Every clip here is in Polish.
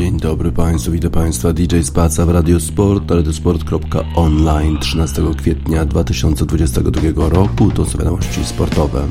Dzień dobry Państwu, witam Państwa DJ Spaca w Radio Sport, radiosport.online 13 kwietnia 2022 roku. To są wiadomości sportowe.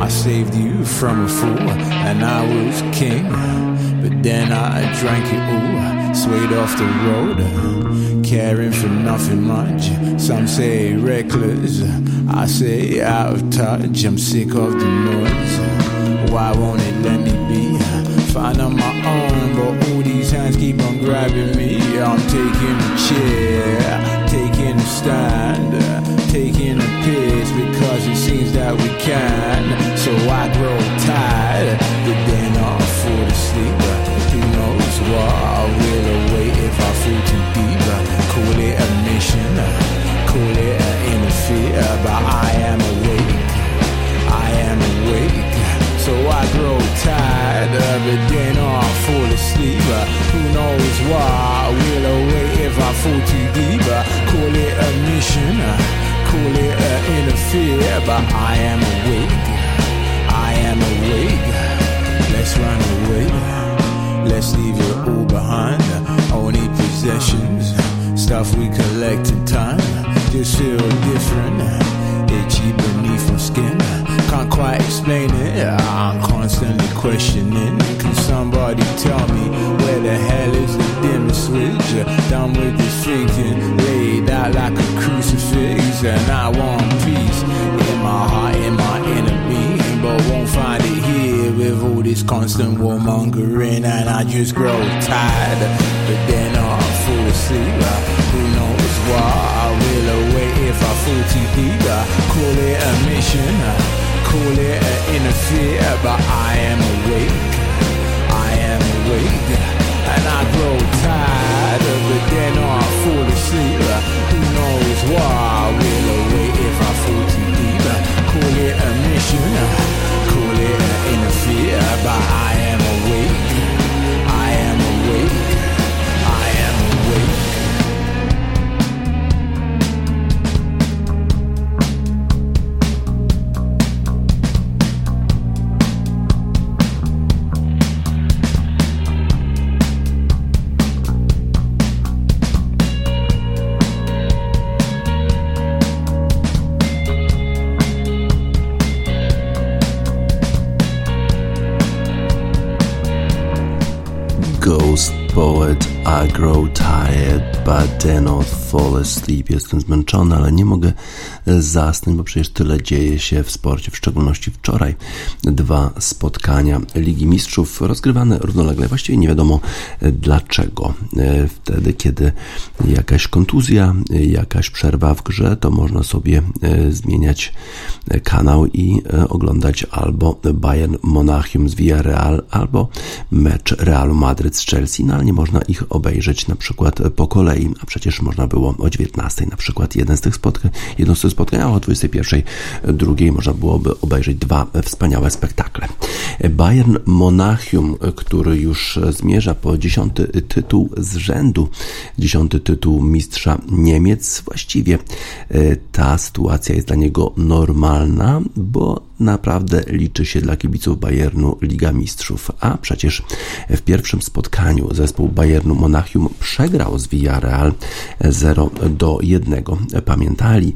I saved you from a fool, and I was king. But then I drank it all, swayed off the road, caring for nothing much. Some say reckless, I say out of touch. I'm sick of the noise. Why won't it let me be? Find on my own, but all these hands keep on grabbing me. I'm taking a chair, taking a stand taking a piss because it seems that we can. So I grow tired, but then I fall asleep. Who knows what I will await if I fall too deep? Call it a mission, call it an interfere, but I am awake. I am awake. So I grow tired it, then I fall asleep. Who knows why? Will await if I fall too deep. Call it a mission, call it an interfere, but I am awake. I am awake. Let's run away. Let's leave it all behind. Only possessions, stuff we collect in time. Just feel different, itchy beneath my skin. Can't quite explain it. I'm constantly questioning. Can somebody tell me where the hell is the dimmer switch? Done with this thinking, laid out like a crucifix, and I want peace in my heart, in my with all this constant warmongering, and I just grow tired. But then I fall asleep. Who knows why I will await if I fall too deep? Call it a mission call it an interfere, but I am awake. I am awake, and I grow tired of it. Then I goodbye. Tired but do not fall asleep. Jestem zmęczony, ale nie mogę zasnąć, bo przecież tyle dzieje się w sporcie, w szczególności wczoraj. Dwa spotkania Ligi Mistrzów rozgrywane równolegle, właściwie nie wiadomo dlaczego. Wtedy, kiedy jakaś kontuzja, jakaś przerwa w grze, to można sobie zmieniać kanał i oglądać albo Bayern Monachium z Villarreal, albo mecz Realu Madryt z Chelsea, no ale nie można ich obejrzeć na przykład po kolei, a przecież można było o 19 na przykład jeden z tych spotkań, jedno z tych spotkań, a o 21 drugiej można byłoby obejrzeć dwa wspaniałe spektakle. Bayern Monachium, który już zmierza po dziesiąty tytuł z rzędu, dziesiąty tytuł mistrza Niemiec, właściwie e, ta sytuacja jest dla niego normalna, bo naprawdę liczy się dla kibiców Bayernu Liga Mistrzów. A przecież w pierwszym spotkaniu zespół Bayernu Monachium przegrał z Villarreal 0 do 1. Pamiętali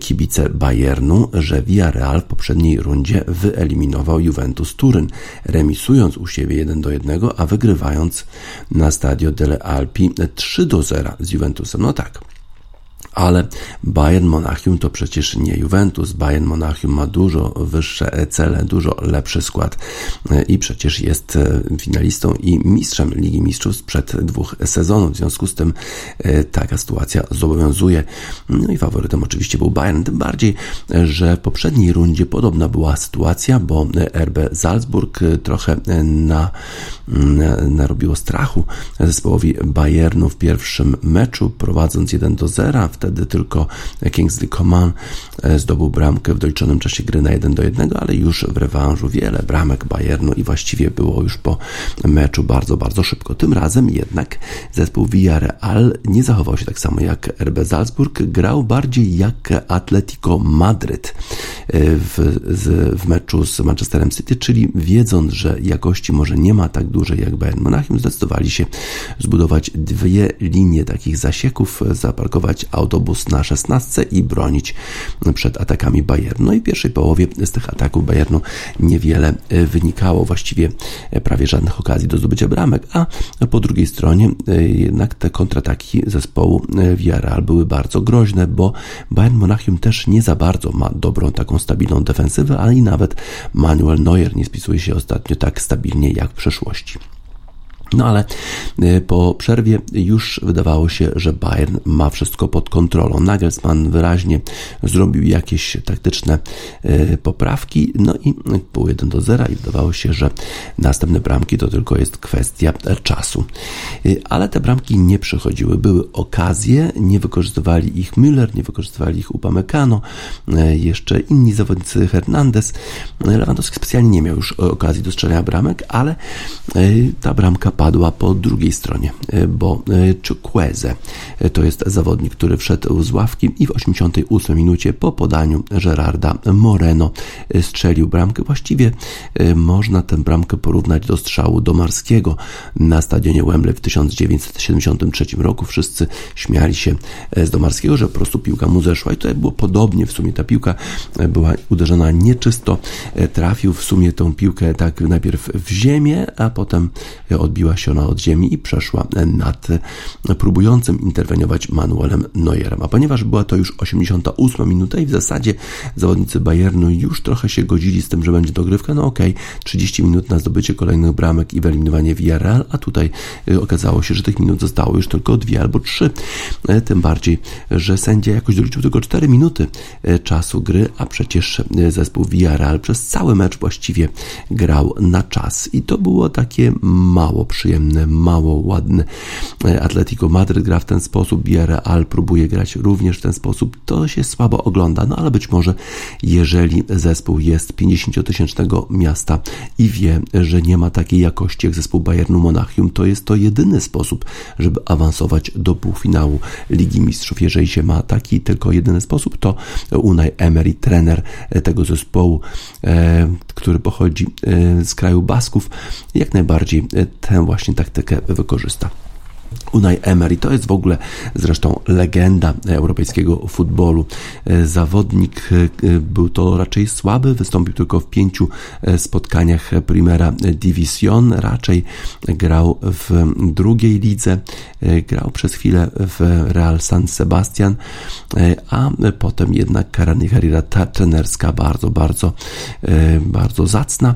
kibice Bayernu, że Villarreal w poprzedniej rundzie wyeliminował Juventus Turyn, remisując u siebie 1 do 1, a wygrywając na Stadio delle Alpi 3 do 0 z Juventusem. No tak, ale Bayern Monachium to przecież nie Juventus. Bayern Monachium ma dużo wyższe cele, dużo lepszy skład i przecież jest finalistą i mistrzem Ligi Mistrzów sprzed dwóch sezonów. W związku z tym e, taka sytuacja zobowiązuje. No i faworytem oczywiście był Bayern, tym bardziej, że w poprzedniej rundzie podobna była sytuacja, bo RB Salzburg trochę na, narobiło strachu zespołowi Bayernu w pierwszym meczu, prowadząc 1 do 0 wtedy tylko Kingsley Coman e, zdobył bramkę w doliczonym czasie gry na 1 do 1, ale już w rewanżu wiele bramek Bayernu i właściwie było już po meczu bardzo, bardzo szybko. Tym razem jednak zespół Villarreal nie zachował się tak samo jak RB Salzburg, grał bardziej jak Atletico Madryt e, w, w meczu z Manchesterem City, czyli wiedząc, że jakości może nie ma tak dużej jak Bayern Monachium, zdecydowali się zbudować dwie linie takich zasieków, zaparkować auto autobus na 16 i bronić przed atakami Bayernu. No i w pierwszej połowie z tych ataków Bayernu niewiele e, wynikało, właściwie e, prawie żadnych okazji do zdobycia bramek, a po drugiej stronie e, jednak te kontrataki zespołu Villarreal były bardzo groźne, bo Bayern Monachium też nie za bardzo ma dobrą taką stabilną defensywę, ale i nawet Manuel Neuer nie spisuje się ostatnio tak stabilnie jak w przeszłości. No ale y, po przerwie już wydawało się, że Bayern ma wszystko pod kontrolą. Nagelsmann wyraźnie zrobił jakieś taktyczne y, poprawki, no i było 1 do 0 i wydawało się, że następne bramki to tylko jest kwestia czasu. Y, ale te bramki nie przychodziły. Były okazje, nie wykorzystywali ich Müller, nie wykorzystywali ich Upamecano, jeszcze inni zawodnicy Hernandez. Lewandowski specjalnie nie miał już okazji do strzelania bramek, ale ta bramka padła po drugiej stronie, e, bo e, Chukwueze e, to jest zawodnik, który wszedł z ławki i w 88 minucie po podaniu Gerarda Moreno strzelił bramkę. Właściwie można tę bramkę porównać do strzału Domarskiego na stadionie Wembley w 1973 roku. Wszyscy śmiali się z Domarskiego, że po prostu piłka mu zeszła i tutaj było podobnie. W sumie ta piłka była uderzona nieczysto. Trafił w sumie tą piłkę tak najpierw w ziemię, a potem odbiła odbiła się ona od ziemi i przeszła nad próbującym interweniować Manuelem Neuerem. A ponieważ była to już 88 minuta i w zasadzie zawodnicy Bayernu już trochę się godzili z tym, że będzie dogrywka, no okej, okay, 30 minut na zdobycie kolejnych bramek i wyeliminowanie Villarreal, a tutaj y, okazało się, że tych minut zostało już tylko dwie albo trzy. E, tym bardziej, że sędzia jakoś doliczył tylko 4 minuty e, czasu gry, a przecież e, zespół Villarreal przez cały mecz właściwie grał na czas i to było takie mało przyjemne przyjemne, mało ładne. E, Atletico Madryt gra w ten sposób, Villarreal próbuje grać również w ten sposób. To się słabo ogląda, no ale być może jeżeli zespół jest 50-tysięcznego miasta i wie, że nie ma takiej jakości jak zespół Bayernu Monachium, to jest to jedyny sposób, żeby awansować do półfinału Ligi Mistrzów. Jeżeli się ma taki tylko jedyny sposób, to Unai Emery, trener tego zespołu, e, który pochodzi e, z kraju Basków, jak najbardziej tę właśnie taktykę wykorzysta. Unai Emery to jest w ogóle zresztą legenda europejskiego futbolu. E, zawodnik e, był to raczej słaby, wystąpił tylko w pięciu e, spotkaniach Primera Division, raczej grał w drugiej lidze, grał przez chwilę w Real San Sebastian, a potem jednak kariera trenerska bardzo, bardzo, bardzo zacna.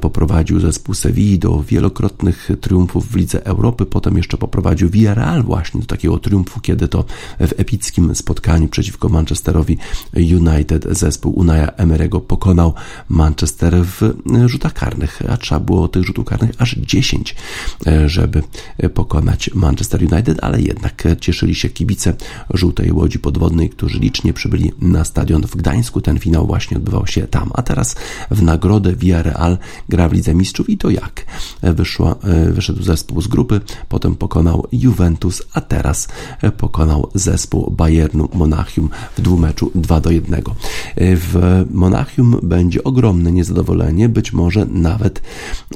Poprowadził zespół Sewilli do wielokrotnych triumfów w Lidze Europy, potem jeszcze poprowadził Villarreal właśnie do takiego triumfu, kiedy to w epickim spotkaniu przeciwko Manchesterowi United zespół Unaya Emerego pokonał Manchester w rzutach karnych, a trzeba było tych rzutów karnych aż 10, żeby pokonać Manchester United, ale jednak cieszyli się kibice żółtej łodzi podwodnej, którzy licznie przybyli na stadion w Gdańsku. Ten finał właśnie odbywał się tam, a teraz w nagrodę Villarreal gra w Lidze Mistrzów i to jak? Wyszła, wyszedł zespół z grupy, potem pokonał Juventus, a teraz pokonał zespół Bayernu Monachium w dwumeczu 2 do 1. W Monachium będzie ogromne niezadowolenie, być może nawet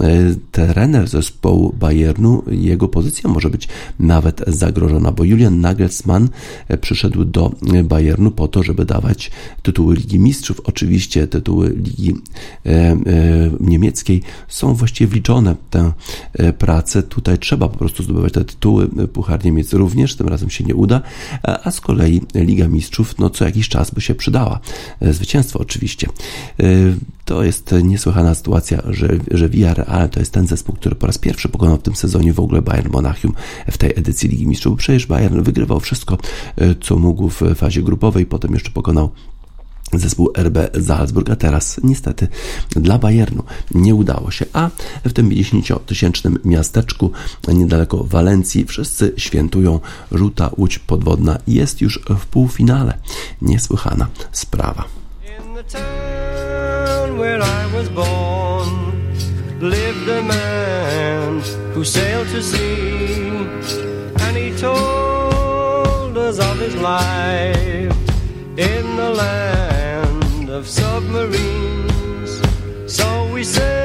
e, trener zespołu Bayernu, jego pozycja może być nawet zagrożona, bo Julian Nagelsmann e, przyszedł do Bayernu po to, żeby dawać tytuły Ligi Mistrzów. Oczywiście tytuły Ligi e, Niemieckiej są właściwie wliczone w tę pracę. Tutaj trzeba po prostu zdobywać te tytuły. Puchar Niemiec również, tym razem się nie uda, a z kolei Liga Mistrzów, no co jakiś czas by się przydała. Zwycięstwo oczywiście. To jest niesłychana sytuacja, że, że Villarreal to jest ten zespół, który po raz pierwszy pokonał w tym sezonie w ogóle Bayern Monachium w tej edycji Ligi Mistrzów. Przecież Bayern wygrywał wszystko, e, co mógł w fazie grupowej, potem jeszcze pokonał zespół RB Salzburg, a teraz niestety dla Bayernu nie udało się, a w tym 50-tysięcznym miasteczku niedaleko Walencji wszyscy świętują żółta łódź podwodna jest już w półfinale. Niesłychana sprawa. in the of submarines. So we sailed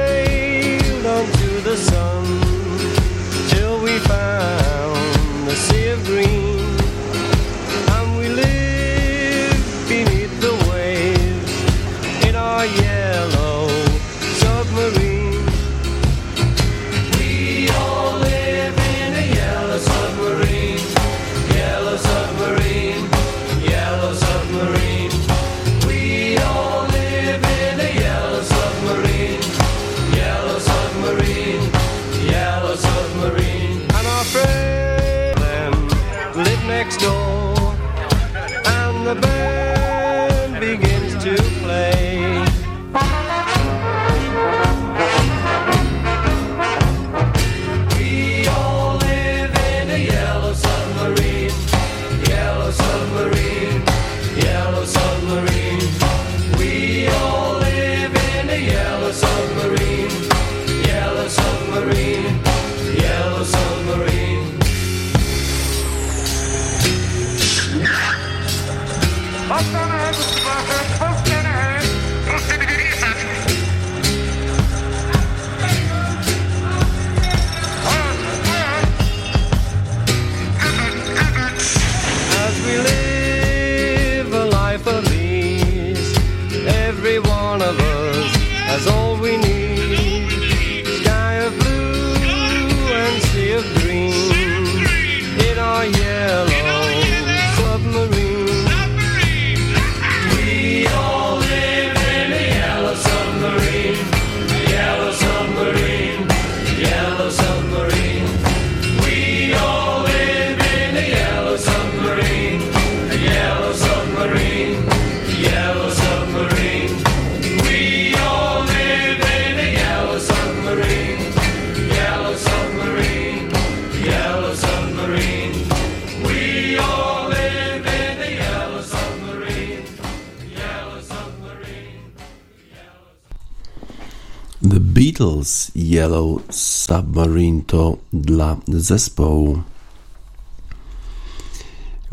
Yellow Submarine to dla zespołu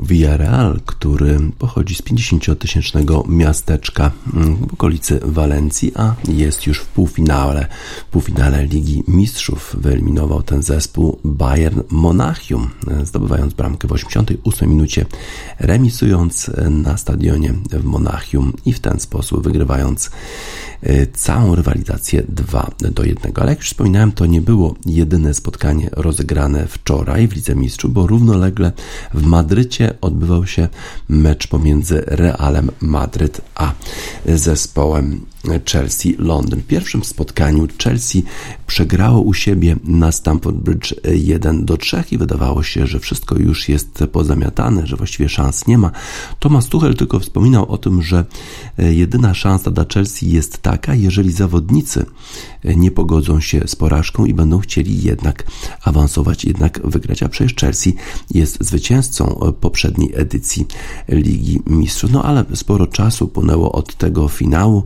Villarreal, który pochodzi z 50-tysięcznego miasteczka w okolicy Walencji, a jest już w półfinale, półfinale Ligi Mistrzów. Wyeliminował ten zespół Bayern Monachium, zdobywając bramkę w 88 minucie, remisując na stadionie w Monachium i w ten sposób wygrywając całą rywalizację 2 do 1. Ale jak już wspominałem, to nie było jedyne spotkanie rozegrane wczoraj w Lidze Mistrzów, bo równolegle w Madrycie odbywał się mecz pomiędzy Realem Madryt a zespołem Chelsea Londyn. W pierwszym spotkaniu Chelsea przegrało u siebie na Stamford Bridge 1 do 3 i wydawało się, że wszystko już jest pozamiatane, że właściwie szans nie ma. Thomas Tuchel tylko wspominał o tym, że jedyna szansa dla Chelsea jest taka, jeżeli zawodnicy nie pogodzą się z porażką i będą chcieli jednak awansować, jednak wygrać. A przecież Chelsea jest zwycięzcą poprzedniej edycji Ligi Mistrzów. No ale sporo czasu płynęło od tego finału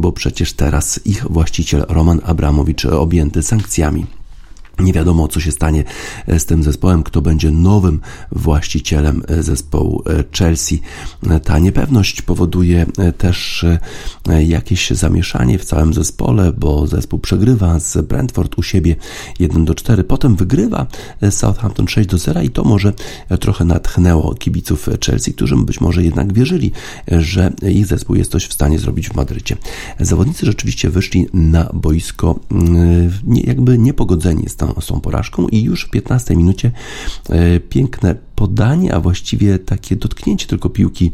bo przecież teraz ich właściciel Roman Abramowicz objęty sankcjami. Nie wiadomo, co się stanie e, z tym zespołem, kto będzie nowym właścicielem e, zespołu e, Chelsea. Ta niepewność powoduje też jakieś zamieszanie w całym zespole, bo zespół przegrywa z Brentford u siebie 1 do 4, potem wygrywa Southampton 6 do 0 i to może trochę natchnęło kibiców Chelsea, którzy być może jednak wierzyli, że ich zespół jest coś w stanie zrobić w Madrycie. Zawodnicy rzeczywiście wyszli na boisko jakby niepogodzeni z tą, z tą porażką i już w 15 minucie e, piękne podanie, a właściwie takie dotknięcie tylko piłki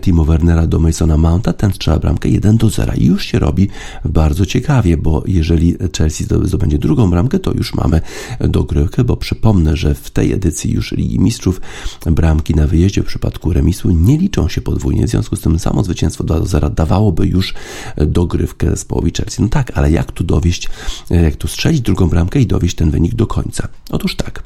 Timo Wernera do Masona Mounta, ten strzela bramkę 1 do 0 i już się robi bardzo ciekawie, bo jeżeli Chelsea zdobędzie drugą bramkę, to już mamy dogrywkę, bo przypomnę, że w tej edycji już Ligi Mistrzów bramki na wyjeździe w przypadku remisu nie liczą się podwójnie, w związku z tym samo zwycięstwo 2 do 0 dawałoby już dogrywkę zespołowi Chelsea. No tak, ale jak tu dowieść, jak tu strzelić drugą bramkę i dowieść ten wynik do końca? Otóż tak.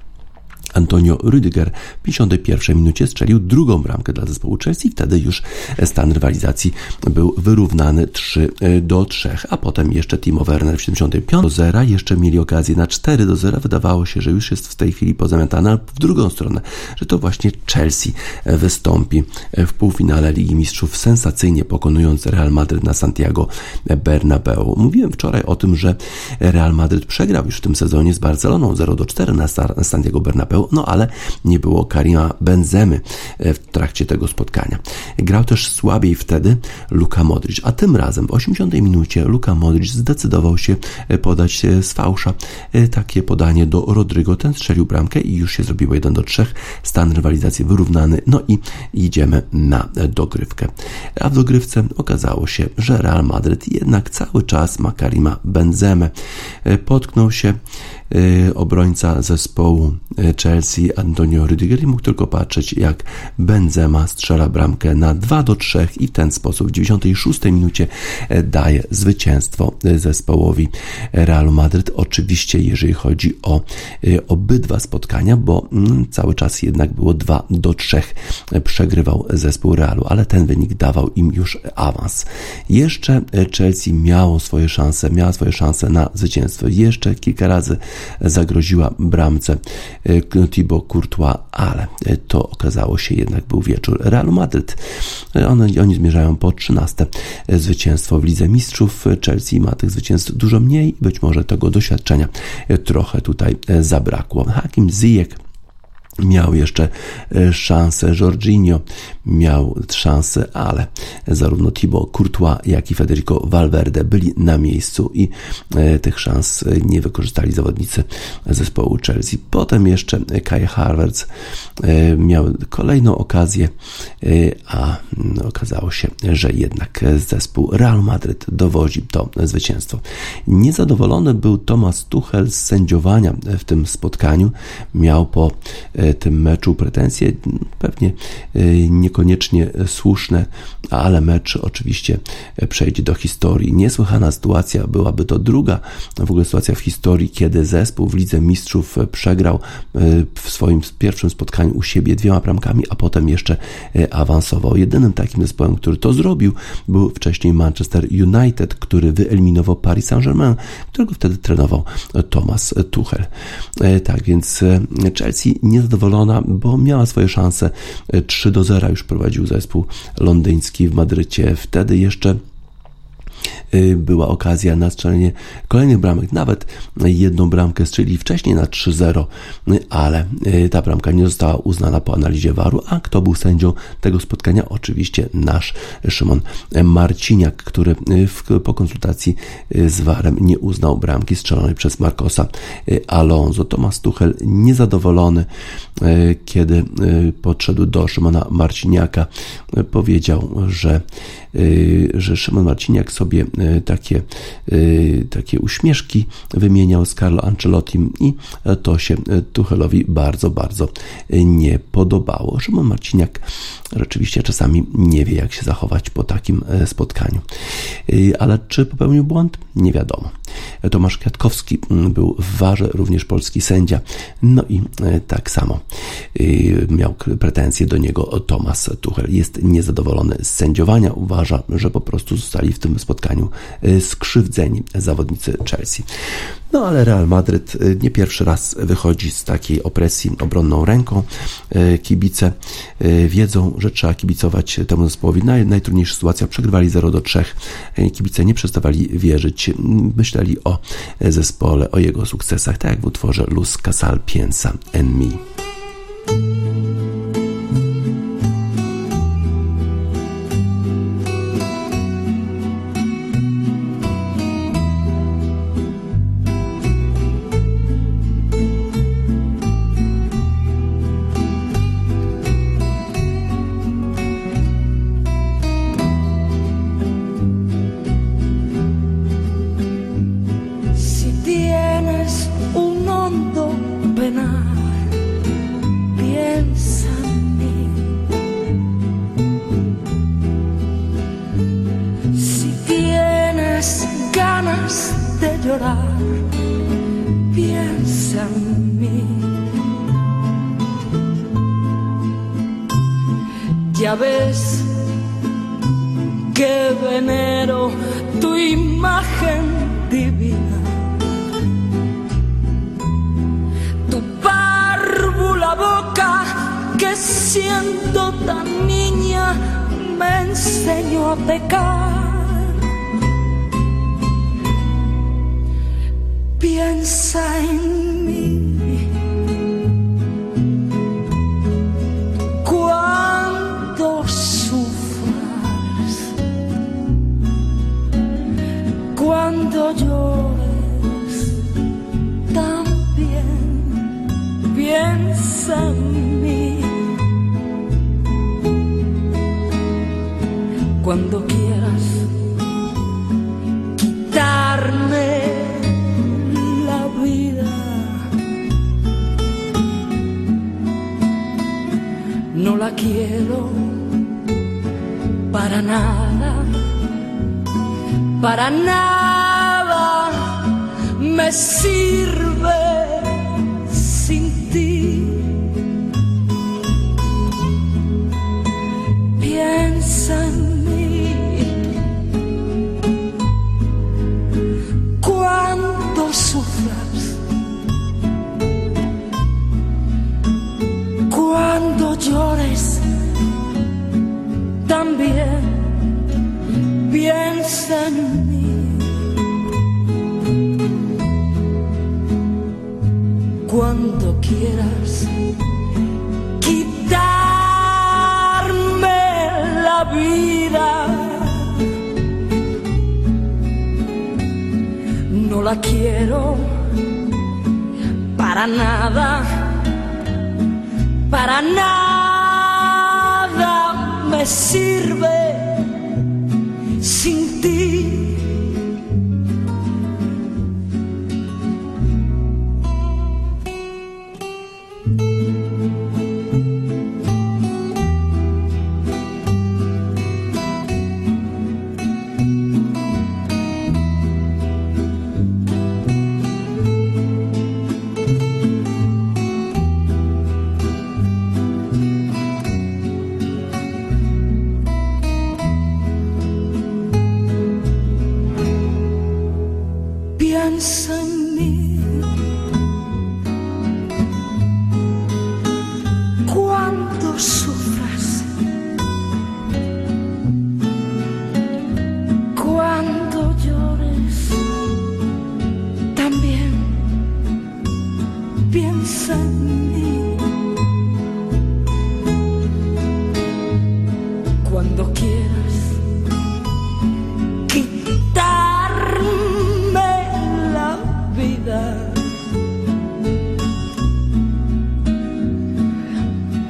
Antonio Rüdiger w 51 minucie strzelił drugą bramkę dla zespołu Chelsea. Wtedy już stan rywalizacji był wyrównany 3 e, do 3, a potem jeszcze Timo Werner w 75 do 0. Jeszcze mieli okazję na 4 do 0. Wydawało się, że już jest w tej chwili pozamiatane w drugą stronę, że to właśnie Chelsea wystąpi w półfinale Ligi Mistrzów sensacyjnie pokonując Real Madryt na Santiago Bernabeu. Mówiłem wczoraj o tym, że Real Madryt przegrał już w tym sezonie z Barceloną 0 do 4 na Santiago Bernabeu no ale nie było Karima Benzemy e, w trakcie tego spotkania. Grał też słabiej wtedy Luka Modric, a tym razem w 80 minucie Luka Modric zdecydował się e, podać e, z fałsza takie podanie do Rodrygo. Ten strzelił bramkę i już się zrobiło 1 do 3. Stan rywalizacji wyrównany. No i idziemy na dogrywkę. A w dogrywce okazało się, że Real Madryt jednak cały czas ma Karima Benzemę. Potknął się obrońca zespołu y, Chelsea Antonio Rüdiger mógł tylko patrzeć jak Benzema strzela bramkę na 2 do 3 i w ten sposób w 96 minucie y, daje zwycięstwo zespołowi Realu Madryt. Oczywiście jeżeli chodzi o obydwa spotkania, bo mm, cały czas jednak było 2 do 3 przegrywał zespół Realu, ale ten wynik dawał im już awans. Jeszcze Chelsea miało swoje szanse, miała swoje szanse na zwycięstwo. Jeszcze kilka razy zagroziła bramce e, Thibaut Courtois, ale e, to okazało się jednak był wieczór Real Madryt. E, oni, oni zmierzają po 13 zwycięstwo w Lidze Mistrzów. Chelsea ma tych zwycięstw dużo mniej, być może tego doświadczenia trochę tutaj zabrakło. Hakim Ziyech Miał jeszcze e, szansę Jorginho, miał szansę, ale zarówno Thibaut Courtois, jak i Federico Valverde byli na miejscu i e, tych szans nie wykorzystali zawodnicy zespołu Chelsea. Potem jeszcze Kai e, miał kolejną okazję, a okazało się, że jednak zespół Real Madryt dowozi to zwycięstwo. Niezadowolony był Thomas Tuchel z sędziowania w tym spotkaniu. Miał po tym meczu pretensje, pewnie y, niekoniecznie słuszne, ale mecz oczywiście przejdzie do historii. Niesłychana sytuacja, byłaby to druga w ogóle sytuacja w historii, kiedy zespół w Lidze Mistrzów przegrał y, w swoim pierwszym spotkaniu u siebie dwiema bramkami, a potem jeszcze awansował. Jedynym takim zespołem, który to zrobił, był wcześniej Manchester United, który wyeliminował Paris Saint-Germain, którego wtedy trenował Thomas Tuchel. Tak więc Chelsea nie zadowolona, bo miała swoje szanse. 3 do 0 już prowadził zespół londyński w Madrycie. Wtedy jeszcze była okazja na strzelenie kolejnych bramek. Nawet jedną bramkę strzeli wcześniej na 3-0, ale ta bramka nie została uznana po analizie waru. A kto był sędzią tego spotkania? Oczywiście nasz Szymon Marciniak, który w, po konsultacji z warem nie uznał bramki strzelonej przez Marcosa Alonso. Tomasz Tuchel niezadowolony, kiedy podszedł do Szymona Marciniaka, powiedział, że Y, że Szymon Marciniak sobie y, takie, y, takie uśmieszki wymieniał z Carlo Ancelottim i to się Tuchelowi bardzo, bardzo nie podobało. Szymon Marciniak rzeczywiście czasami nie wie, jak się zachować po takim spotkaniu. Ale czy popełnił błąd? Nie wiadomo. Tomasz Kwiatkowski mm, był w warze, również polski sędzia. No i tak samo miał pretensje do niego Tomasz Tuchel. Jest niezadowolony z sędziowania. Uważa, że po prostu zostali w tym spotkaniu y, skrzywdzeni zawodnicy Chelsea. No ale Real Madryt y, nie pierwszy raz wychodzi z takiej opresji obronną ręką. Y, kibice wiedzą, że trzeba kibicować temu zespołowi. Naj, najtrudniejsza sytuacja, przegrywali 0 do 3. Kibice nie przestawali wierzyć. Myśleli o zespole, o jego sukcesach, tak jak w utworze Luz Casal Piensa en Mi.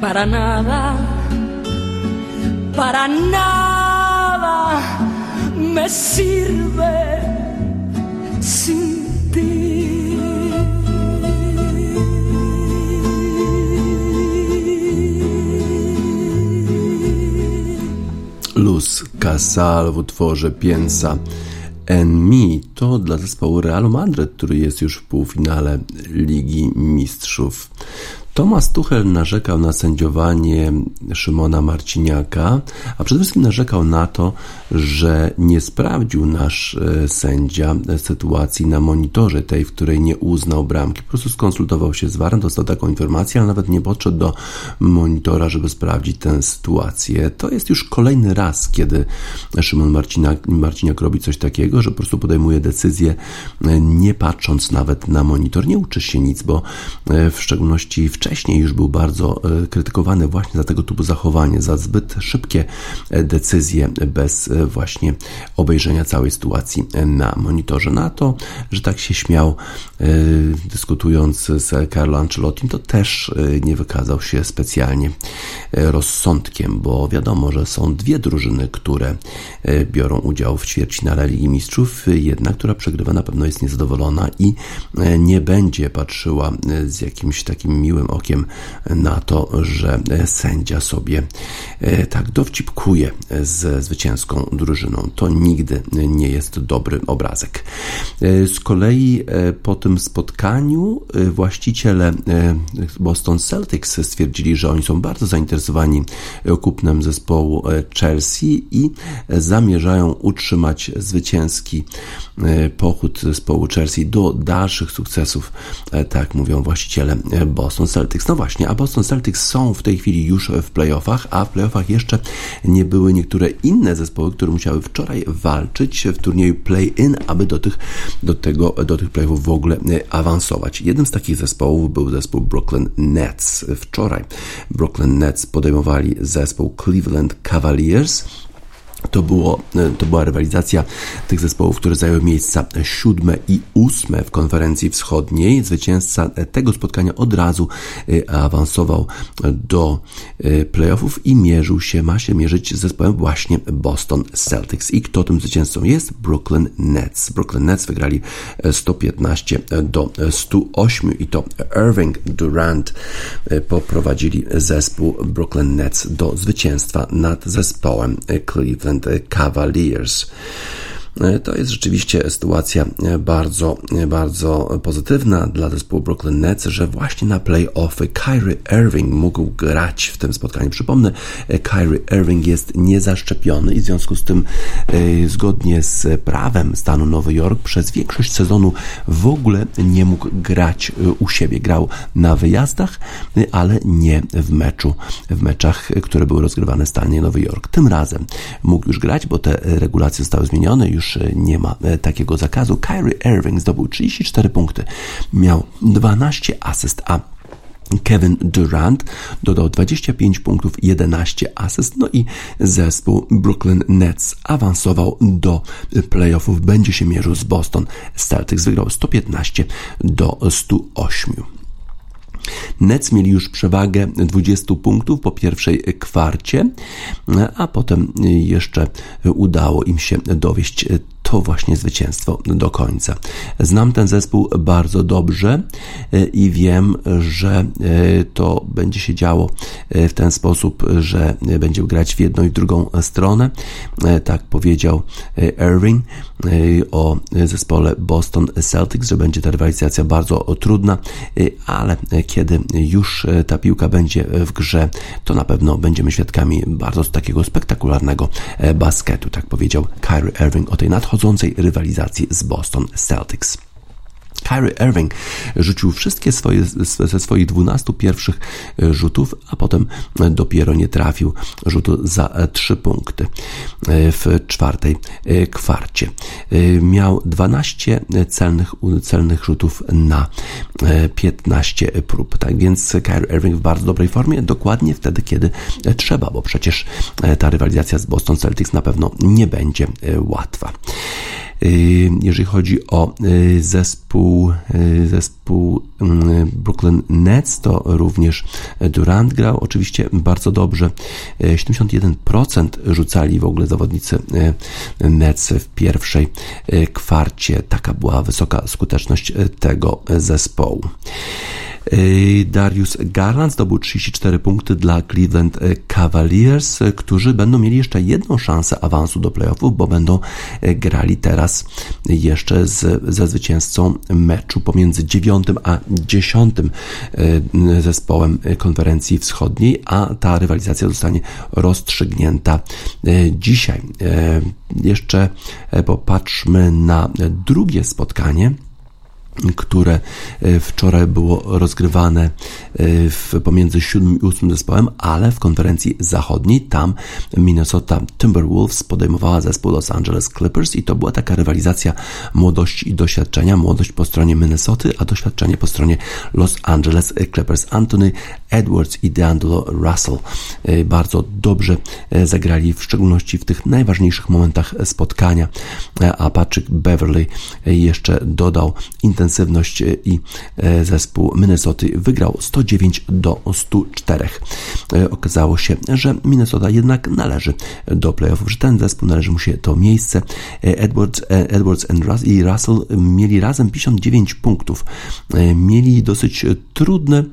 Para nada, para nada me sirve sin ti. Luz Casal w utworze Piensa en Mi to dla zespołu Realu Madryt, który jest już w półfinale Ligi Mistrzów. Tomasz Tuchel narzekał na sędziowanie Szymona Marciniaka, a przede wszystkim narzekał na to, że nie sprawdził nasz e, sędzia sytuacji na monitorze, tej, w której nie uznał bramki. Po prostu skonsultował się z Warem, dostał taką informację, ale nawet nie podszedł do monitora, żeby sprawdzić tę sytuację. To jest już kolejny raz, kiedy Szymon Marciniak, Marciniak robi coś takiego, że po prostu podejmuje decyzję, e, nie patrząc nawet na monitor. Nie uczy się nic, bo e, w szczególności w wcześniej już był bardzo e, krytykowany właśnie za tego typu zachowanie, za zbyt szybkie e, decyzje bez e, właśnie obejrzenia całej sytuacji na monitorze. Na to, że tak się śmiał dyskutując z Carlo Ancelottim, to też nie wykazał się specjalnie rozsądkiem, bo wiadomo, że są dwie drużyny, które biorą udział w ćwierćfinale Ligi Mistrzów. Jedna, która przegrywa, na pewno jest niezadowolona i nie będzie patrzyła z jakimś takim miłym okiem na to, że sędzia sobie e, tak dowcipkuje z zwycięską drużyną. To nigdy nie jest dobry obrazek. E, z kolei e, po tym spotkaniu właściciele Boston Celtics stwierdzili, że oni są bardzo zainteresowani kupnem zespołu Chelsea i zamierzają utrzymać zwycięski pochód zespołu Chelsea do dalszych sukcesów, tak mówią właściciele Boston Celtics. Celtics. No właśnie, a Boston Celtics są w tej chwili już w playoffach, a w playoffach jeszcze nie były niektóre inne zespoły, które musiały wczoraj walczyć w turnieju play-in, aby do tych, do, tego, do tych playoffów w ogóle awansować. Jednym z takich zespołów był zespół Brooklyn Nets. Wczoraj Brooklyn Nets podejmowali zespół Cleveland Cavaliers. To, było, to była rywalizacja tych zespołów, które zajęły miejsca siódme i ósme w konferencji wschodniej. Zwycięzca tego spotkania od razu y, awansował do y, playoffów i mierzył się, ma się mierzyć z zespołem właśnie Boston Celtics. I kto tym zwycięzcą jest? Brooklyn Nets. Brooklyn Nets wygrali 115 do 108 i to Irving Durant poprowadzili zespół Brooklyn Nets do zwycięstwa nad zespołem Cleveland Cleveland Cavaliers. E, to jest rzeczywiście sytuacja e, bardzo, e, bardzo pozytywna dla zespołu Brooklyn Nets, że właśnie na playoffy Kyrie Irving mógł grać w tym spotkaniu. Przypomnę, Kyrie Irving jest niezaszczepiony i w związku z tym zgodnie z prawem stanu Nowy Jork przez większość sezonu w ogóle nie mógł grać u siebie. Grał na wyjazdach, ale nie w meczu, w meczach, które były rozgrywane w stanie Nowy Jork. Tym razem mógł już grać, bo te regulacje zostały zmienione, już już nie ma e, takiego zakazu. Kyrie Irving zdobył 34 punkty, miał 12 asyst, a Kevin Durant dodał 25 punktów, 11 asyst, no i zespół Brooklyn Nets awansował do playoffów, będzie się mierzył z Boston Celtics, wygrał 115 do 108. Nets mieli już przewagę 20 punktów po pierwszej kwarcie, a potem jeszcze udało im się dowieść to właśnie zwycięstwo do końca. Znam ten zespół bardzo dobrze e, i wiem, że e, to będzie się działo e, w ten sposób, że będzie grać w jedną i w drugą stronę. Tak powiedział Irving o zespole Boston Celtics, że będzie ta rywalizacja bardzo trudna, ale kiedy już ta piłka będzie w grze, to na pewno będziemy świadkami bardzo takiego spektakularnego basketu, tak powiedział Kyrie Irving o tej nadchodzącej nadchodzącej rywalizacji z Boston Celtics. Kyrie Irving rzucił wszystkie swoje, ze swoich 12 pierwszych e, rzutów, a potem dopiero nie trafił rzutu za 3 punkty e, w czwartej e, kwarcie. Miał 12 celnych, celnych rzutów na 15 prób. Tak więc Kyrie Irving w bardzo dobrej formie, dokładnie wtedy, kiedy trzeba, bo przecież ta rywalizacja z Boston Celtics na pewno nie będzie łatwa. Jeżeli chodzi o zespół, zespół mm, Brooklyn Nets, to również Durant grał oczywiście bardzo dobrze. 71% rzucali w ogóle zawodnicy Nets w pierwszej kwarcie. Taka była wysoka skuteczność tego zespołu. Darius Garland zdobył 34 punkty dla Cleveland Cavaliers, którzy będą mieli jeszcze jedną szansę awansu do playoffów, bo będą grali teraz jeszcze z, ze zwycięzcą meczu pomiędzy 9 a 10 zespołem konferencji wschodniej, a ta rywalizacja zostanie rozstrzygnięta dzisiaj. Jeszcze popatrzmy na drugie spotkanie które e, wczoraj było rozgrywane e, w, pomiędzy 7 i 8 zespołem, ale w konferencji zachodniej tam Minnesota Timberwolves podejmowała zespół Los Angeles Clippers i to była taka rywalizacja młodości i doświadczenia. Młodość po stronie Minnesoty, a doświadczenie po stronie Los Angeles Clippers. Anthony Edwards i DeAngelo Russell e, bardzo dobrze zagrali, w szczególności w tych najważniejszych momentach spotkania, a Patrick Beverly jeszcze dodał intensywność intensywność i e, zespół Minnesota wygrał 109 do 104. E, okazało się, że Minnesota jednak należy do playoffów, że ten zespół należy mu się to miejsce. E, Edwards, Edwards i Russell mieli razem 59 punktów. Mieli dosyć trudne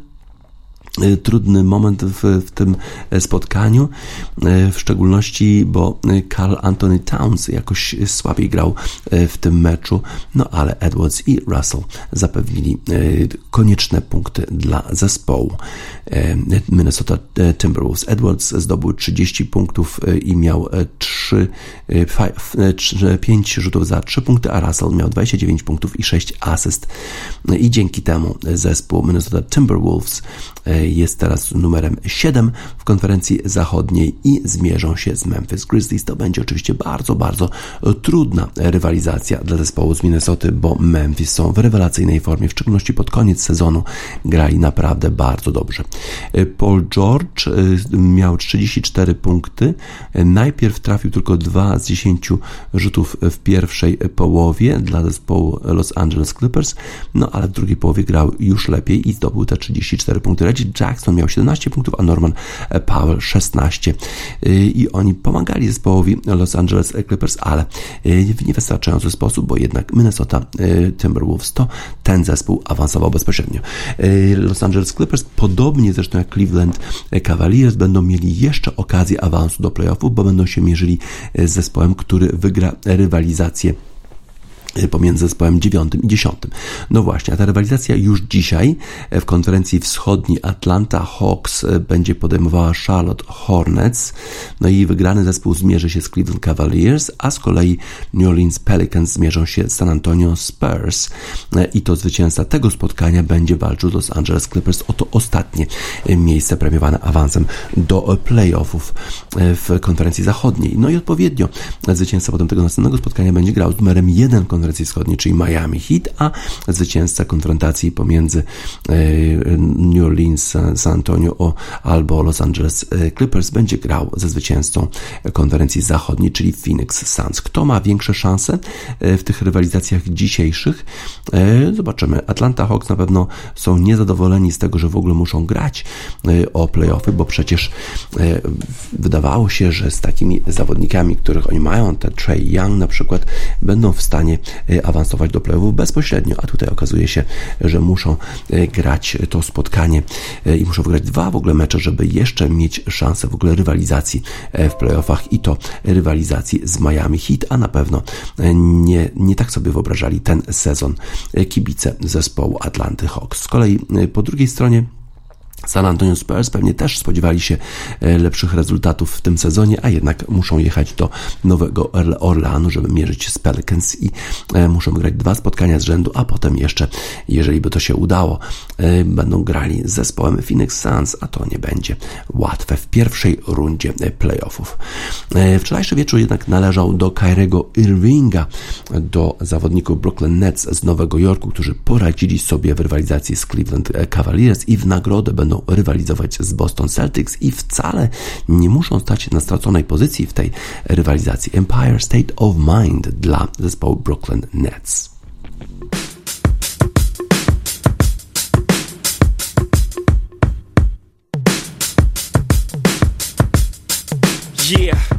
trudny moment w, w tym spotkaniu, y, w szczególności, bo Carl Anthony Towns jakoś słabiej grał y, w tym meczu, no ale Edwards i Russell zapewnili konieczne punkty dla zespołu. Minnesota Timberwolves. Edwards zdobył 30 punktów i miał 3, 5 rzutów za 3 punkty, a Russell miał 29 punktów i 6 asyst. I dzięki temu zespół Minnesota Timberwolves jest teraz numerem 7 w konferencji zachodniej i zmierzą się z Memphis Grizzlies. To będzie oczywiście bardzo, bardzo trudna rywalizacja dla zespołu z Minnesota, bo Memphis są w rewelacyjnej formie, w szczególności pod koniec sezonu grali naprawdę bardzo dobrze. Paul George y, miał 34 punkty. Najpierw trafił tylko 2 z 10 rzutów w pierwszej połowie dla zespołu Los Angeles Clippers, no ale w drugiej połowie grał już lepiej i zdobył te 34 punkty. Reggie Jackson miał 17 punktów, a Norman Powell 16. I oni pomagali zespołowi Los Angeles Clippers, ale w niewystarczający sposób, bo jednak Minnesota Timberwolves to ten zespół awansował bezpośrednio. Los Angeles Clippers, podobnie zresztą jak Cleveland Cavaliers, będą mieli jeszcze okazję awansu do playoffów, bo będą się mierzyli z zespołem, który wygra rywalizację pomiędzy zespołem 9 i 10. No właśnie, a ta rywalizacja już dzisiaj w konferencji wschodniej Atlanta Hawks y, będzie podejmowała Charlotte Hornets, no i wygrany zespół zmierzy się z Cleveland Cavaliers, a z kolei New Orleans Pelicans zmierzą się z San Antonio Spurs y, i to zwycięzca tego spotkania będzie walczył z Los Angeles Clippers o to ostatnie miejsce premiowane awansem do playoffów w konferencji zachodniej. No i odpowiednio zwycięzca potem tego następnego spotkania będzie grał z numerem 1 konferencji wschodniej, czyli Miami Heat, a zwycięzca konfrontacji pomiędzy e, New Orleans, San Antonio albo Los Angeles e, Clippers będzie grał ze zwycięzcą konferencji zachodniej, czyli Phoenix Suns. Kto ma większe szanse e, w tych rywalizacjach dzisiejszych? Zobaczymy. Atlanta Hawks na pewno są niezadowoleni z tego, że w ogóle muszą grać o playoffy, bo przecież wydawało się, że z takimi zawodnikami, których oni mają, te Trey Young na przykład, będą w stanie awansować do playoffów bezpośrednio, a tutaj okazuje się, że muszą y, grać to spotkanie y, i muszą wygrać dwa w ogóle mecze, żeby jeszcze mieć szansę w ogóle rywalizacji w playoffach i to rywalizacji z Miami Heat, a na pewno nie, nie tak sobie wyobrażali ten sezon kibice zespołu Atlanty Hawks. Z kolei po drugiej stronie San Antonio Spurs pewnie też spodziewali się e, lepszych rezultatów w tym sezonie, a jednak muszą jechać do Nowego Orleanu, żeby mierzyć się z Pelicans i e, muszą grać dwa spotkania z rzędu, a potem jeszcze, jeżeli by to się udało, e, będą grali z zespołem Phoenix Suns, a to nie będzie łatwe w pierwszej rundzie playoffów. Wczorajszy wieczór jednak należał do Kyrego Irvinga, do zawodników Brooklyn Nets z Nowego Jorku, którzy poradzili sobie w rywalizacji z Cleveland Cavaliers i w nagrodę będą będą rywalizować z Boston Celtics i wcale nie muszą stać na straconej pozycji w tej rywalizacji. Empire State of Mind dla zespołu Brooklyn Nets. Yeah.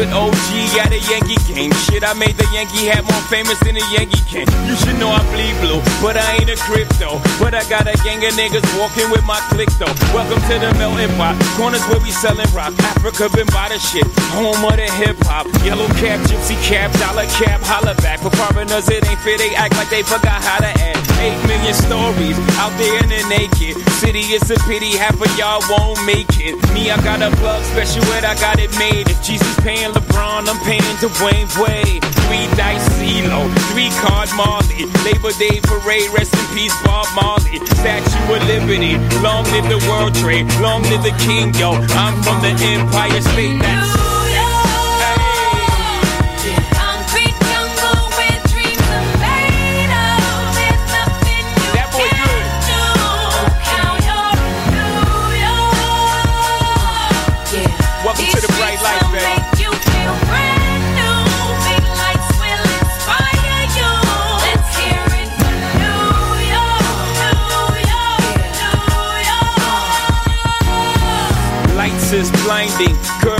With OG at a Yankee game. Shit, I made the Yankee hat more famous than a Yankee can. You should know I bleed blue, but I ain't a crypto. But I got a gang of niggas walking with my click though. Welcome to the melting pot. Corners where we selling rock. Africa been by the shit. Home of the hip hop. Yellow cap, gypsy cap, dollar cap, holla back. For foreigners, it ain't fair. They act like they forgot how to act. Eight million stories out there in the naked city. It's a pity half of y'all won't make it. Me, I got a plug special, and I got it made. If Jesus paying LeBron, I'm paying Dwayne Wade. Three dice CeeLo, three card Marley. Labor Day parade, rest in peace Bob Marley. Statue of Liberty, long live the World Trade, long live the King, yo. I'm from the Empire State. That's me. Girl,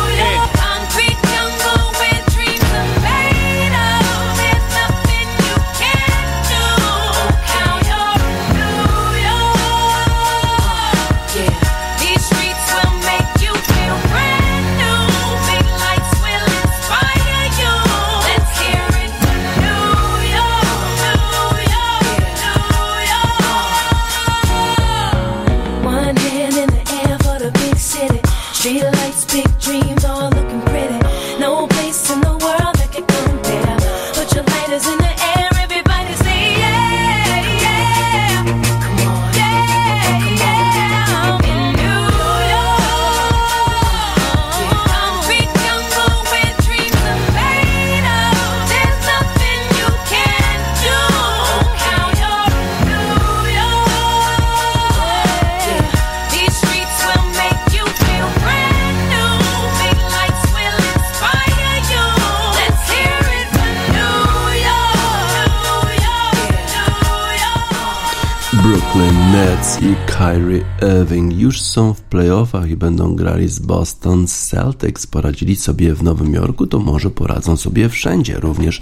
Są w playoffach i będą grali z Boston Celtics. Poradzili sobie w Nowym Jorku, to może poradzą sobie wszędzie, również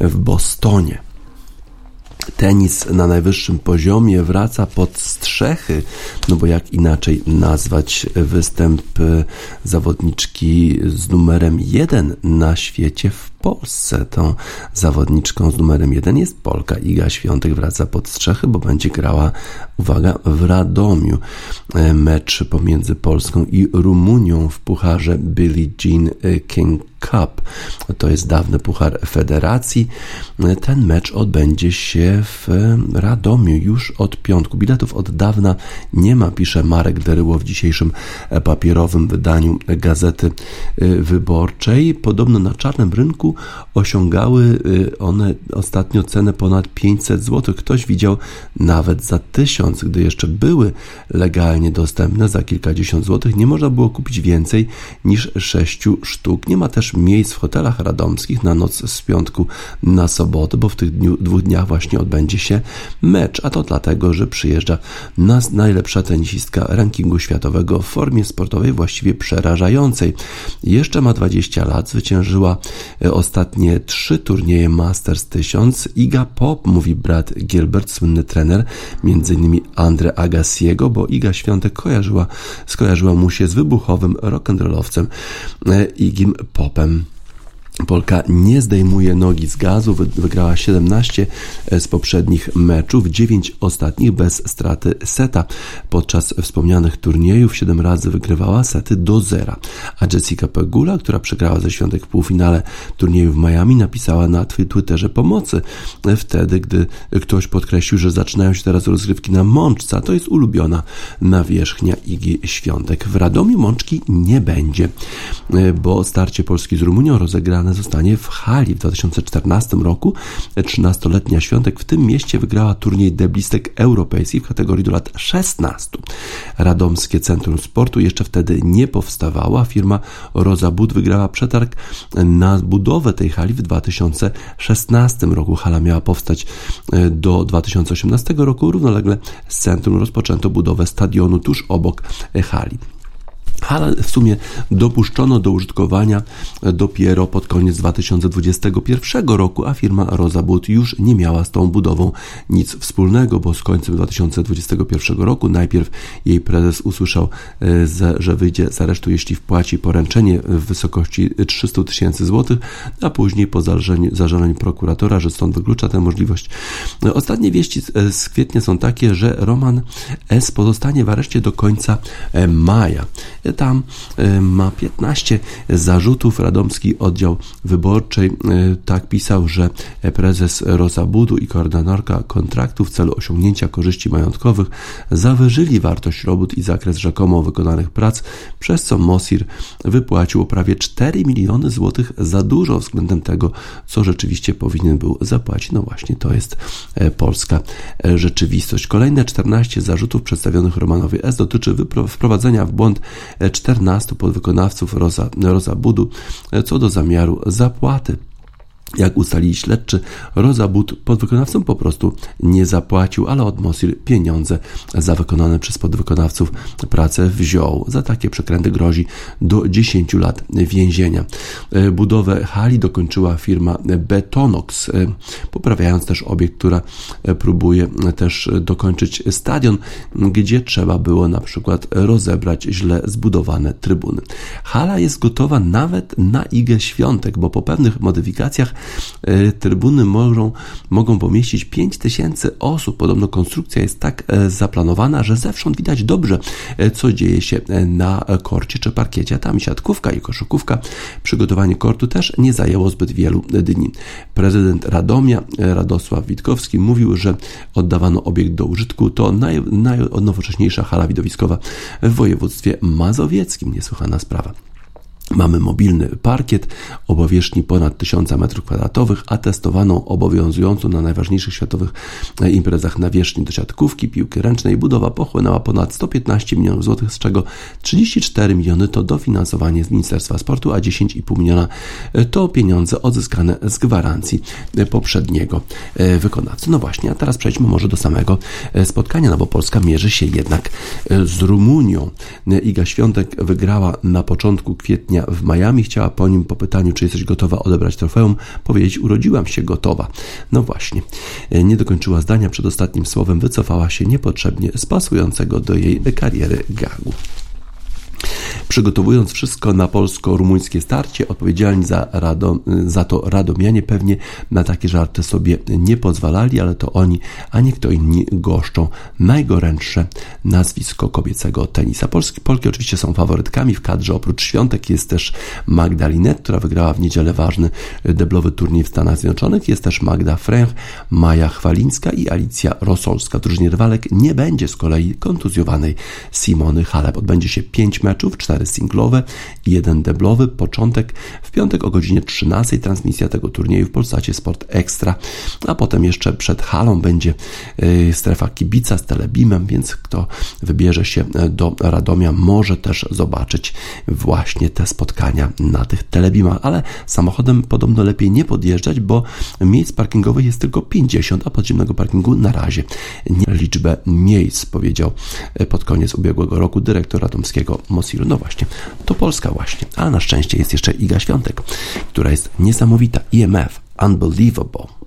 w Bostonie. tenis na najwyższym poziomie wraca pod strzechy, no bo jak inaczej nazwać występ zawodniczki z numerem jeden na świecie w Polsce. Tą zawodniczką z numerem jeden jest Polka. Iga Świątek wraca pod strzechy, bo będzie grała, uwaga, w Radomiu. Mecz pomiędzy Polską i Rumunią w pucharze Billie Jean King Cup. To jest dawny puchar federacji. Ten mecz odbędzie się w Radomiu już od piątku. Biletów od dawna nie ma, pisze Marek Deryło w dzisiejszym papierowym wydaniu Gazety Wyborczej. Podobno na czarnym rynku osiągały one ostatnio cenę ponad 500 zł. Ktoś widział nawet za 1000, gdy jeszcze były legalnie dostępne za kilkadziesiąt złotych. Nie można było kupić więcej niż 6 sztuk. Nie ma też miejsc w hotelach radomskich na noc z piątku na sobotę, bo w tych dniu, dwóch dniach właśnie odbędzie się mecz, a to dlatego, że przyjeżdża nas najlepsza tenisistka rankingu światowego w formie sportowej właściwie przerażającej. Jeszcze ma 20 lat, zwyciężyła e, ostatnie trzy turnieje Masters 1000. Iga Pop, mówi brat Gilbert, słynny trener, innymi Andre Agassiego, bo Iga Świątek kojarzyła, skojarzyła mu się z wybuchowym rock'n'rollowcem e, Igim Popem. Polka nie zdejmuje nogi z gazu, wygrała 17 z poprzednich meczów, 9 ostatnich bez straty seta. Podczas wspomnianych turniejów 7 razy wygrywała sety do zera. A Jessica Pegula, która przegrała ze świątek w półfinale turnieju w Miami, napisała na Twitterze pomocy wtedy, gdy ktoś podkreślił, że zaczynają się teraz rozgrywki na mączce, to jest ulubiona nawierzchnia Igi Świątek. W Radomiu mączki nie będzie, bo starcie Polski z Rumunią rozegrane zostanie w hali. W 2014 roku 13-letnia Świątek w tym mieście wygrała turniej deblistek europejskich w kategorii do lat 16. Radomskie Centrum Sportu jeszcze wtedy nie powstawało, a firma Roza Bud wygrała przetarg na budowę tej hali w 2016 roku. Hala miała powstać e, do 2018 roku. Równolegle z centrum rozpoczęto budowę stadionu tuż obok hali. Hala w sumie dopuszczono do użytkowania dopiero pod koniec 2021 roku, a firma Rozabud już nie miała z tą budową nic wspólnego, bo z końcem 2021 roku najpierw jej prezes usłyszał, e, że wyjdzie z aresztu, jeśli wpłaci poręczenie w wysokości 300 tysięcy złotych, a później po zażaleniu prokuratora, że stąd wyklucza tę możliwość. Ostatnie wieści z kwietnia są takie, że Roman S. pozostanie w areszcie do końca e, maja. Tam y, ma 15 zarzutów. Radomski Oddział Wyborczej y, tak pisał, że prezes Rozabudu i koordynatorka kontraktu w celu osiągnięcia korzyści majątkowych zawyżyli wartość robót i zakres rzekomo wykonanych prac, przez co Mosir wypłacił prawie 4 miliony złotych za dużo względem tego, co rzeczywiście powinien był zapłacić. No właśnie, to jest e, polska e, rzeczywistość. Kolejne 14 zarzutów przedstawionych Romanowi S. dotyczy wprowadzenia w błąd 14 podwykonawców Roza, Roza Budu co do zamiaru zapłaty jak ustalili śledczy, Rozabud podwykonawcom po prostu nie zapłacił, ale od Mosil pieniądze za wykonane przez podwykonawców pracę wziął. Za takie przekręty grozi do 10 lat więzienia. Budowę hali dokończyła firma Betonox, poprawiając też obiekt, która próbuje też dokończyć stadion, gdzie trzeba było na przykład rozebrać źle zbudowane trybuny. Hala jest gotowa nawet na igę świątek, bo po pewnych modyfikacjach E, trybuny mogą, mogą pomieścić 5000 osób. Podobno konstrukcja jest tak e, zaplanowana, że zewsząd widać dobrze, e, co dzieje się na korcie czy parkiecie. Tam siatkówka i koszykówka. Przygotowanie kortu też nie zajęło zbyt wielu dni. Prezydent Radomia, Radosław Witkowski, mówił, że oddawano obiekt do użytku. To naj, najnowocześniejsza hala widowiskowa w województwie mazowieckim. Niesłychana sprawa. Mamy mobilny parkiet o powierzchni ponad 1000 m2, a testowaną obowiązującą na najważniejszych światowych e, imprezach nawierzchni do siatkówki, piłki ręcznej. Budowa pochłonęła ponad 115 milionów złotych, z czego 34 miliony to dofinansowanie z Ministerstwa Sportu, a 10,5 miliona e, to pieniądze odzyskane z gwarancji e, poprzedniego wykonawcy. No właśnie, a teraz przejdźmy może do samego spotkania, no bo Polska mierzy się jednak z Rumunią. Iga Świątek wygrała na początku kwietnia w Miami. Chciała po nim po pytaniu, czy jesteś gotowa odebrać trofeum, powiedzieć: Urodziłam się gotowa. No właśnie, nie dokończyła zdania przed ostatnim słowem, wycofała się niepotrzebnie z pasującego do jej kariery gagu. Przygotowując wszystko na polsko-rumuńskie starcie, odpowiedzialni za, Radom, za to radomianie pewnie na takie żarty sobie nie pozwalali, ale to oni, a nie kto inni goszczą najgorętsze nazwisko kobiecego tenisa. Polski, Polki oczywiście są faworytkami w kadrze. Oprócz świątek jest też Magda Linet, która wygrała w niedzielę ważny deblowy turniej w Stanach Zjednoczonych. Jest też Magda Fręch, Maja Chwalińska i Alicja Rosolska. W drużynie rywalek nie będzie z kolei kontuzjowanej Simony Halep. Odbędzie się pięć meczów, cztery singlowe i jeden deblowy. Początek w piątek o godzinie 13. Transmisja tego turnieju w Polsacie Sport Extra, a potem jeszcze przed halą będzie y, strefa kibica z telebimem, więc kto wybierze się do Radomia może też zobaczyć właśnie te spotkania na tych telebimach, ale samochodem podobno lepiej nie podjeżdżać, bo miejsc parkingowych jest tylko 50, a podziemnego parkingu na razie nie liczbę miejsc, powiedział y, pod koniec ubiegłego roku dyrektor radomskiego Mosiru. No właśnie, to Polska właśnie. A na szczęście jest jeszcze Iga Świątek, która jest niesamowita. IMF, unbelievable. unbelievable.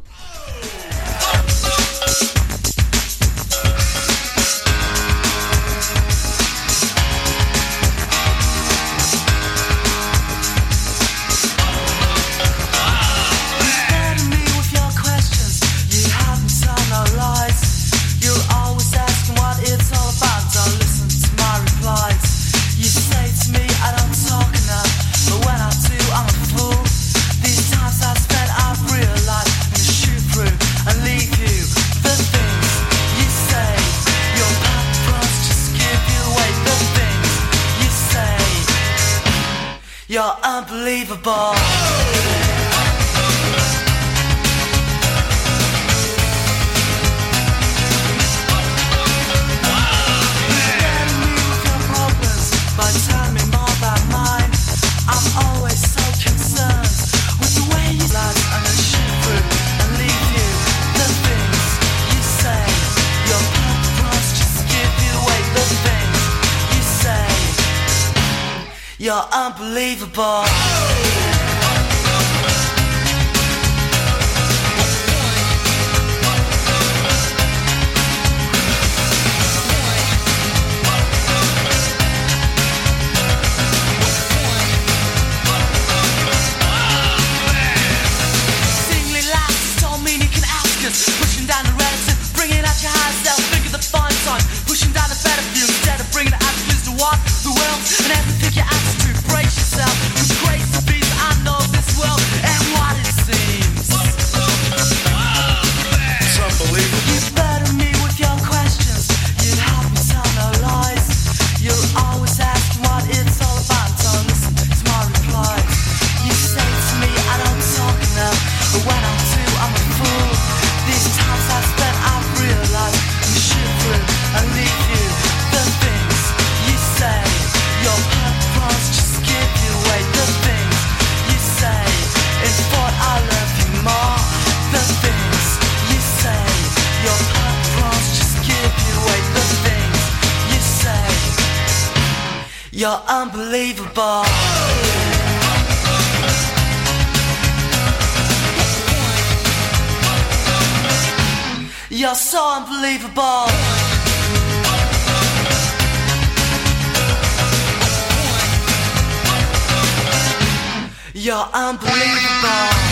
Unbelievable.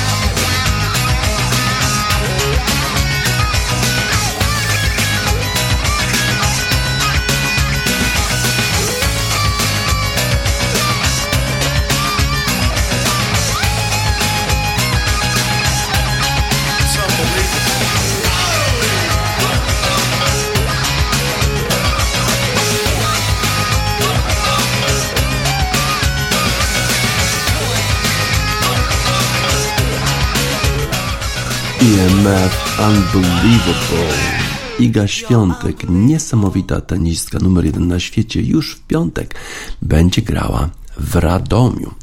IMF Unbelievable. Iga Świątek, niesamowita tenistka numer jeden na świecie, już w piątek będzie grała w Radomiu.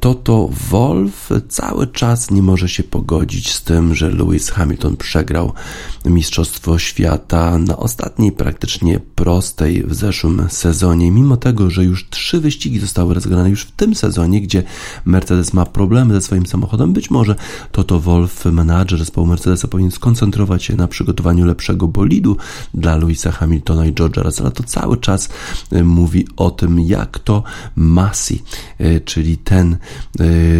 Toto Wolf cały czas nie może się pogodzić z tym, że Lewis Hamilton przegrał Mistrzostwo Świata na ostatniej praktycznie prostej w zeszłym sezonie, mimo tego, że już trzy wyścigi zostały rozegrane już w tym sezonie, gdzie Mercedes ma problemy ze swoim samochodem. Być może Toto Wolf, menadżer zespołu Mercedesa, powinien skoncentrować się na przygotowaniu lepszego bolidu dla Louisa Hamiltona i George'a Russella. To cały czas e, mówi o tym, jak to Masi, e, czyli ten e,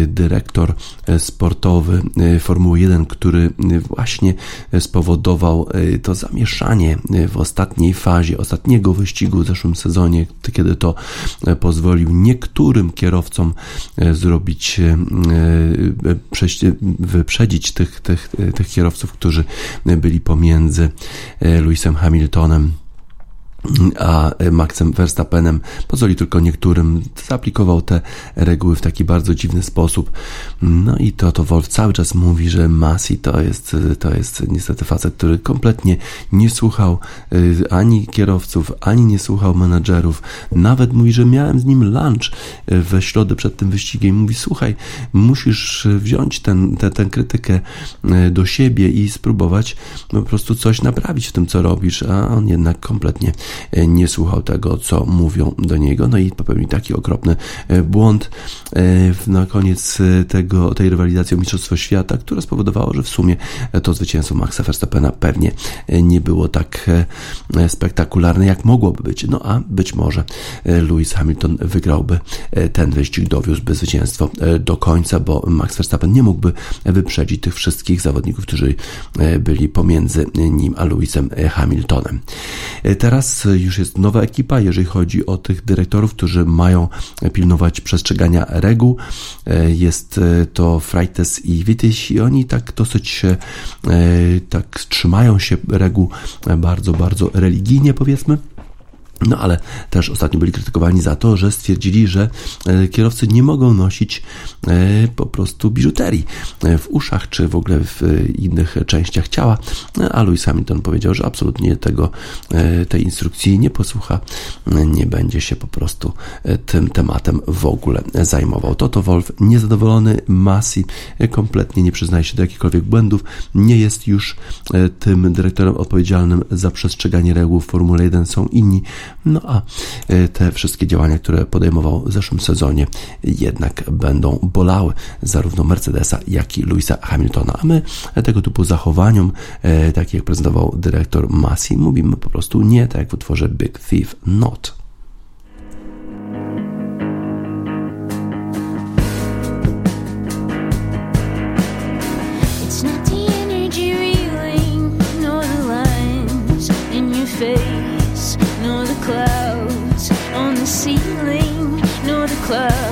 dyrektor sportowy Formuły 1, który właśnie spowodował to zamieszanie w ostatniej fazie ostatniego wyścigu w zeszłym sezonie, kiedy to pozwolił niektórym kierowcom zrobić, wyprzedzić tych, tych, tych kierowców, którzy byli pomiędzy Lewisem Hamiltonem a Maxem Verstappenem pozwoli tylko niektórym, zaaplikował te reguły w taki bardzo dziwny sposób. No i to, Wolf cały czas mówi, że Masi to jest, to jest niestety facet, który kompletnie nie słuchał y, ani kierowców, ani nie słuchał menadżerów. Nawet mówi, że miałem z nim lunch y, we środę przed tym wyścigiem. Mówi, słuchaj, musisz wziąć ten, tę ten krytykę do siebie i spróbować po prostu coś naprawić w tym, co robisz, a on jednak kompletnie E, nie słuchał tego, co mówią do niego, no i popełnił taki okropny e, błąd e, na koniec tego, tej rywalizacji o Mistrzostwo Świata, które spowodowało, że w sumie to zwycięstwo Maxa Verstappena pewnie nie było tak spektakularne, jak mogłoby być. No a być może Lewis Hamilton wygrałby ten wyścig, dowiózłby zwycięstwo do końca, bo Max Verstappen nie mógłby wyprzedzić tych wszystkich zawodników, którzy byli pomiędzy nim a Lewisem Hamiltonem. Teraz już jest nowa ekipa, jeżeli chodzi o tych dyrektorów, którzy mają pilnować przestrzegania reguł. E, jest e, to Freites i Wityś i oni tak dosyć e, tak trzymają się reguł bardzo, bardzo religijnie powiedzmy. No ale też ostatnio byli krytykowani za to, że stwierdzili, że e, kierowcy nie mogą nosić e, po prostu biżuterii e, w uszach czy w ogóle w innych częściach ciała, a Lewis Hamilton powiedział, że absolutnie tego, tej instrukcji nie posłucha, nie będzie się po prostu tym tematem w ogóle zajmował. Toto Wolf niezadowolony, Masi kompletnie nie przyznaje się do jakichkolwiek błędów, nie jest już tym dyrektorem odpowiedzialnym za przestrzeganie reguł w Formule 1, są inni, no a e, te wszystkie działania, które podejmował w zeszłym sezonie, jednak będą bolały zarówno Mercedesa, jak i Louisa Hamiltona. A my tego typu zachowaniom, e, tak jak prezentował dyrektor Masi, mówimy po prostu nie, tak jak w utworze Big Thief Not. club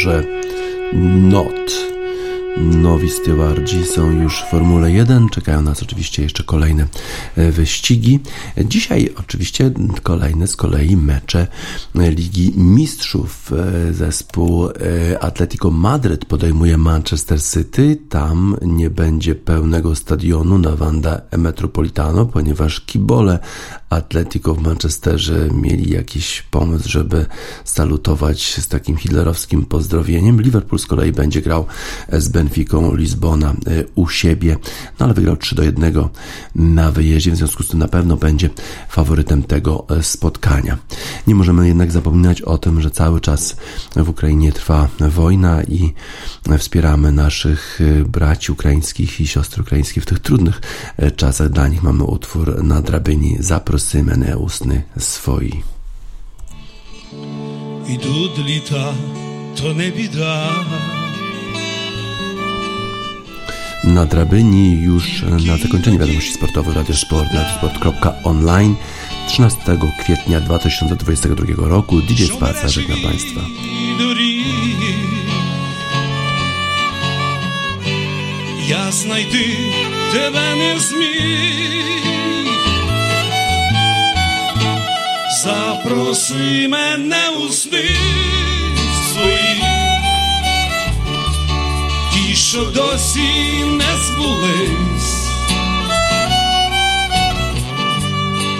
Utworze Not. Nowi stewardzi są już w Formule 1, czekają nas oczywiście jeszcze kolejne e, wyścigi. Dzisiaj oczywiście kolejne z kolei mecze e, Ligi Mistrzów. E, Zespół Atletico Madryt podejmuje Manchester City. Tam nie będzie pełnego stadionu na Wanda Metropolitano, ponieważ kibole Atletico w Manchesterze mieli jakiś pomysł, żeby salutować z takim hitlerowskim pozdrowieniem. Liverpool z kolei będzie grał z Benficą Lizbona e, u siebie, no ale wygrał 3 do 1 na wyjeździe, w związku z tym na pewno będzie faworytem tego e, spotkania. Nie możemy jednak zapominać o tym, że cały czas w Ukrainie trwa wojna i wspieramy naszych e, braci ukraińskich i siostry ukraińskie w tych trudnych e, czasach. Dla nich mamy utwór na drabinie Zaprosy mnie ustny swoi. Ідуть літа, то не біда. Na drabyni już na zakończenie wiadomości sportowych Radiosport, radiosport.online 13 kwietnia 2022 roku DJ Spaca żegna Państwa. доріг. Я знайти тебе не зміг. Запроси мене у сни свої, ті, що досі не збулись.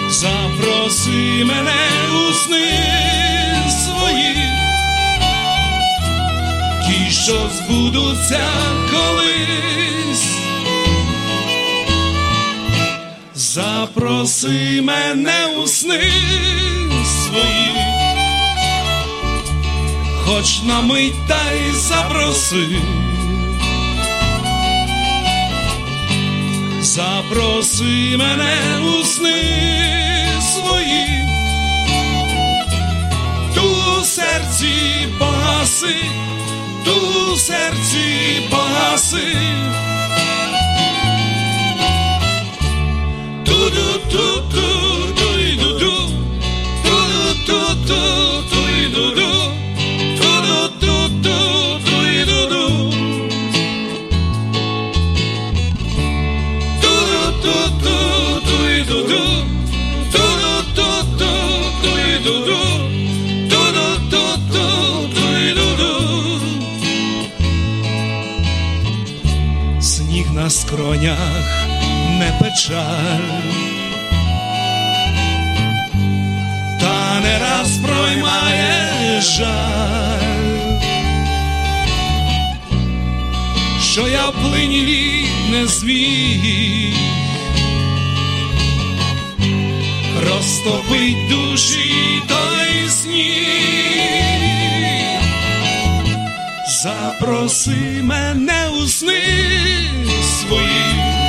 Запроси мене у сни свої, ті, що збудуться колись. Запроси мене у сни свої, хоч на мить та й запроси. Запроси мене у сни свої, ту серці погаси, ту серці погаси. На скронях не печаль, та не раз проймає жаль, що я в плині не зміг розтопить душі той сніг. Запроси мене у сни свої,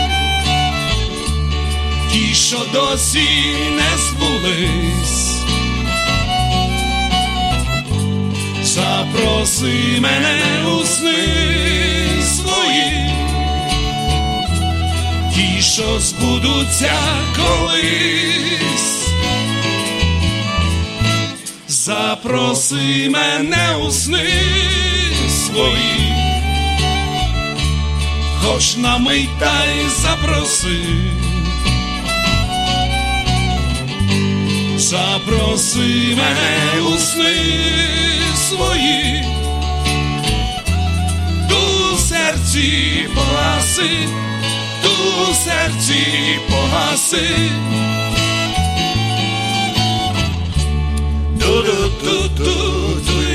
ті, що досі не збулись. запроси мене у сни свої, ті, що збудуться колись. Запроси мене у сни свої, хоч на мить та й запроси. Запроси мене у сни свої, ту серці погаси, ту серці погаси. Ду-ду-ду-ду.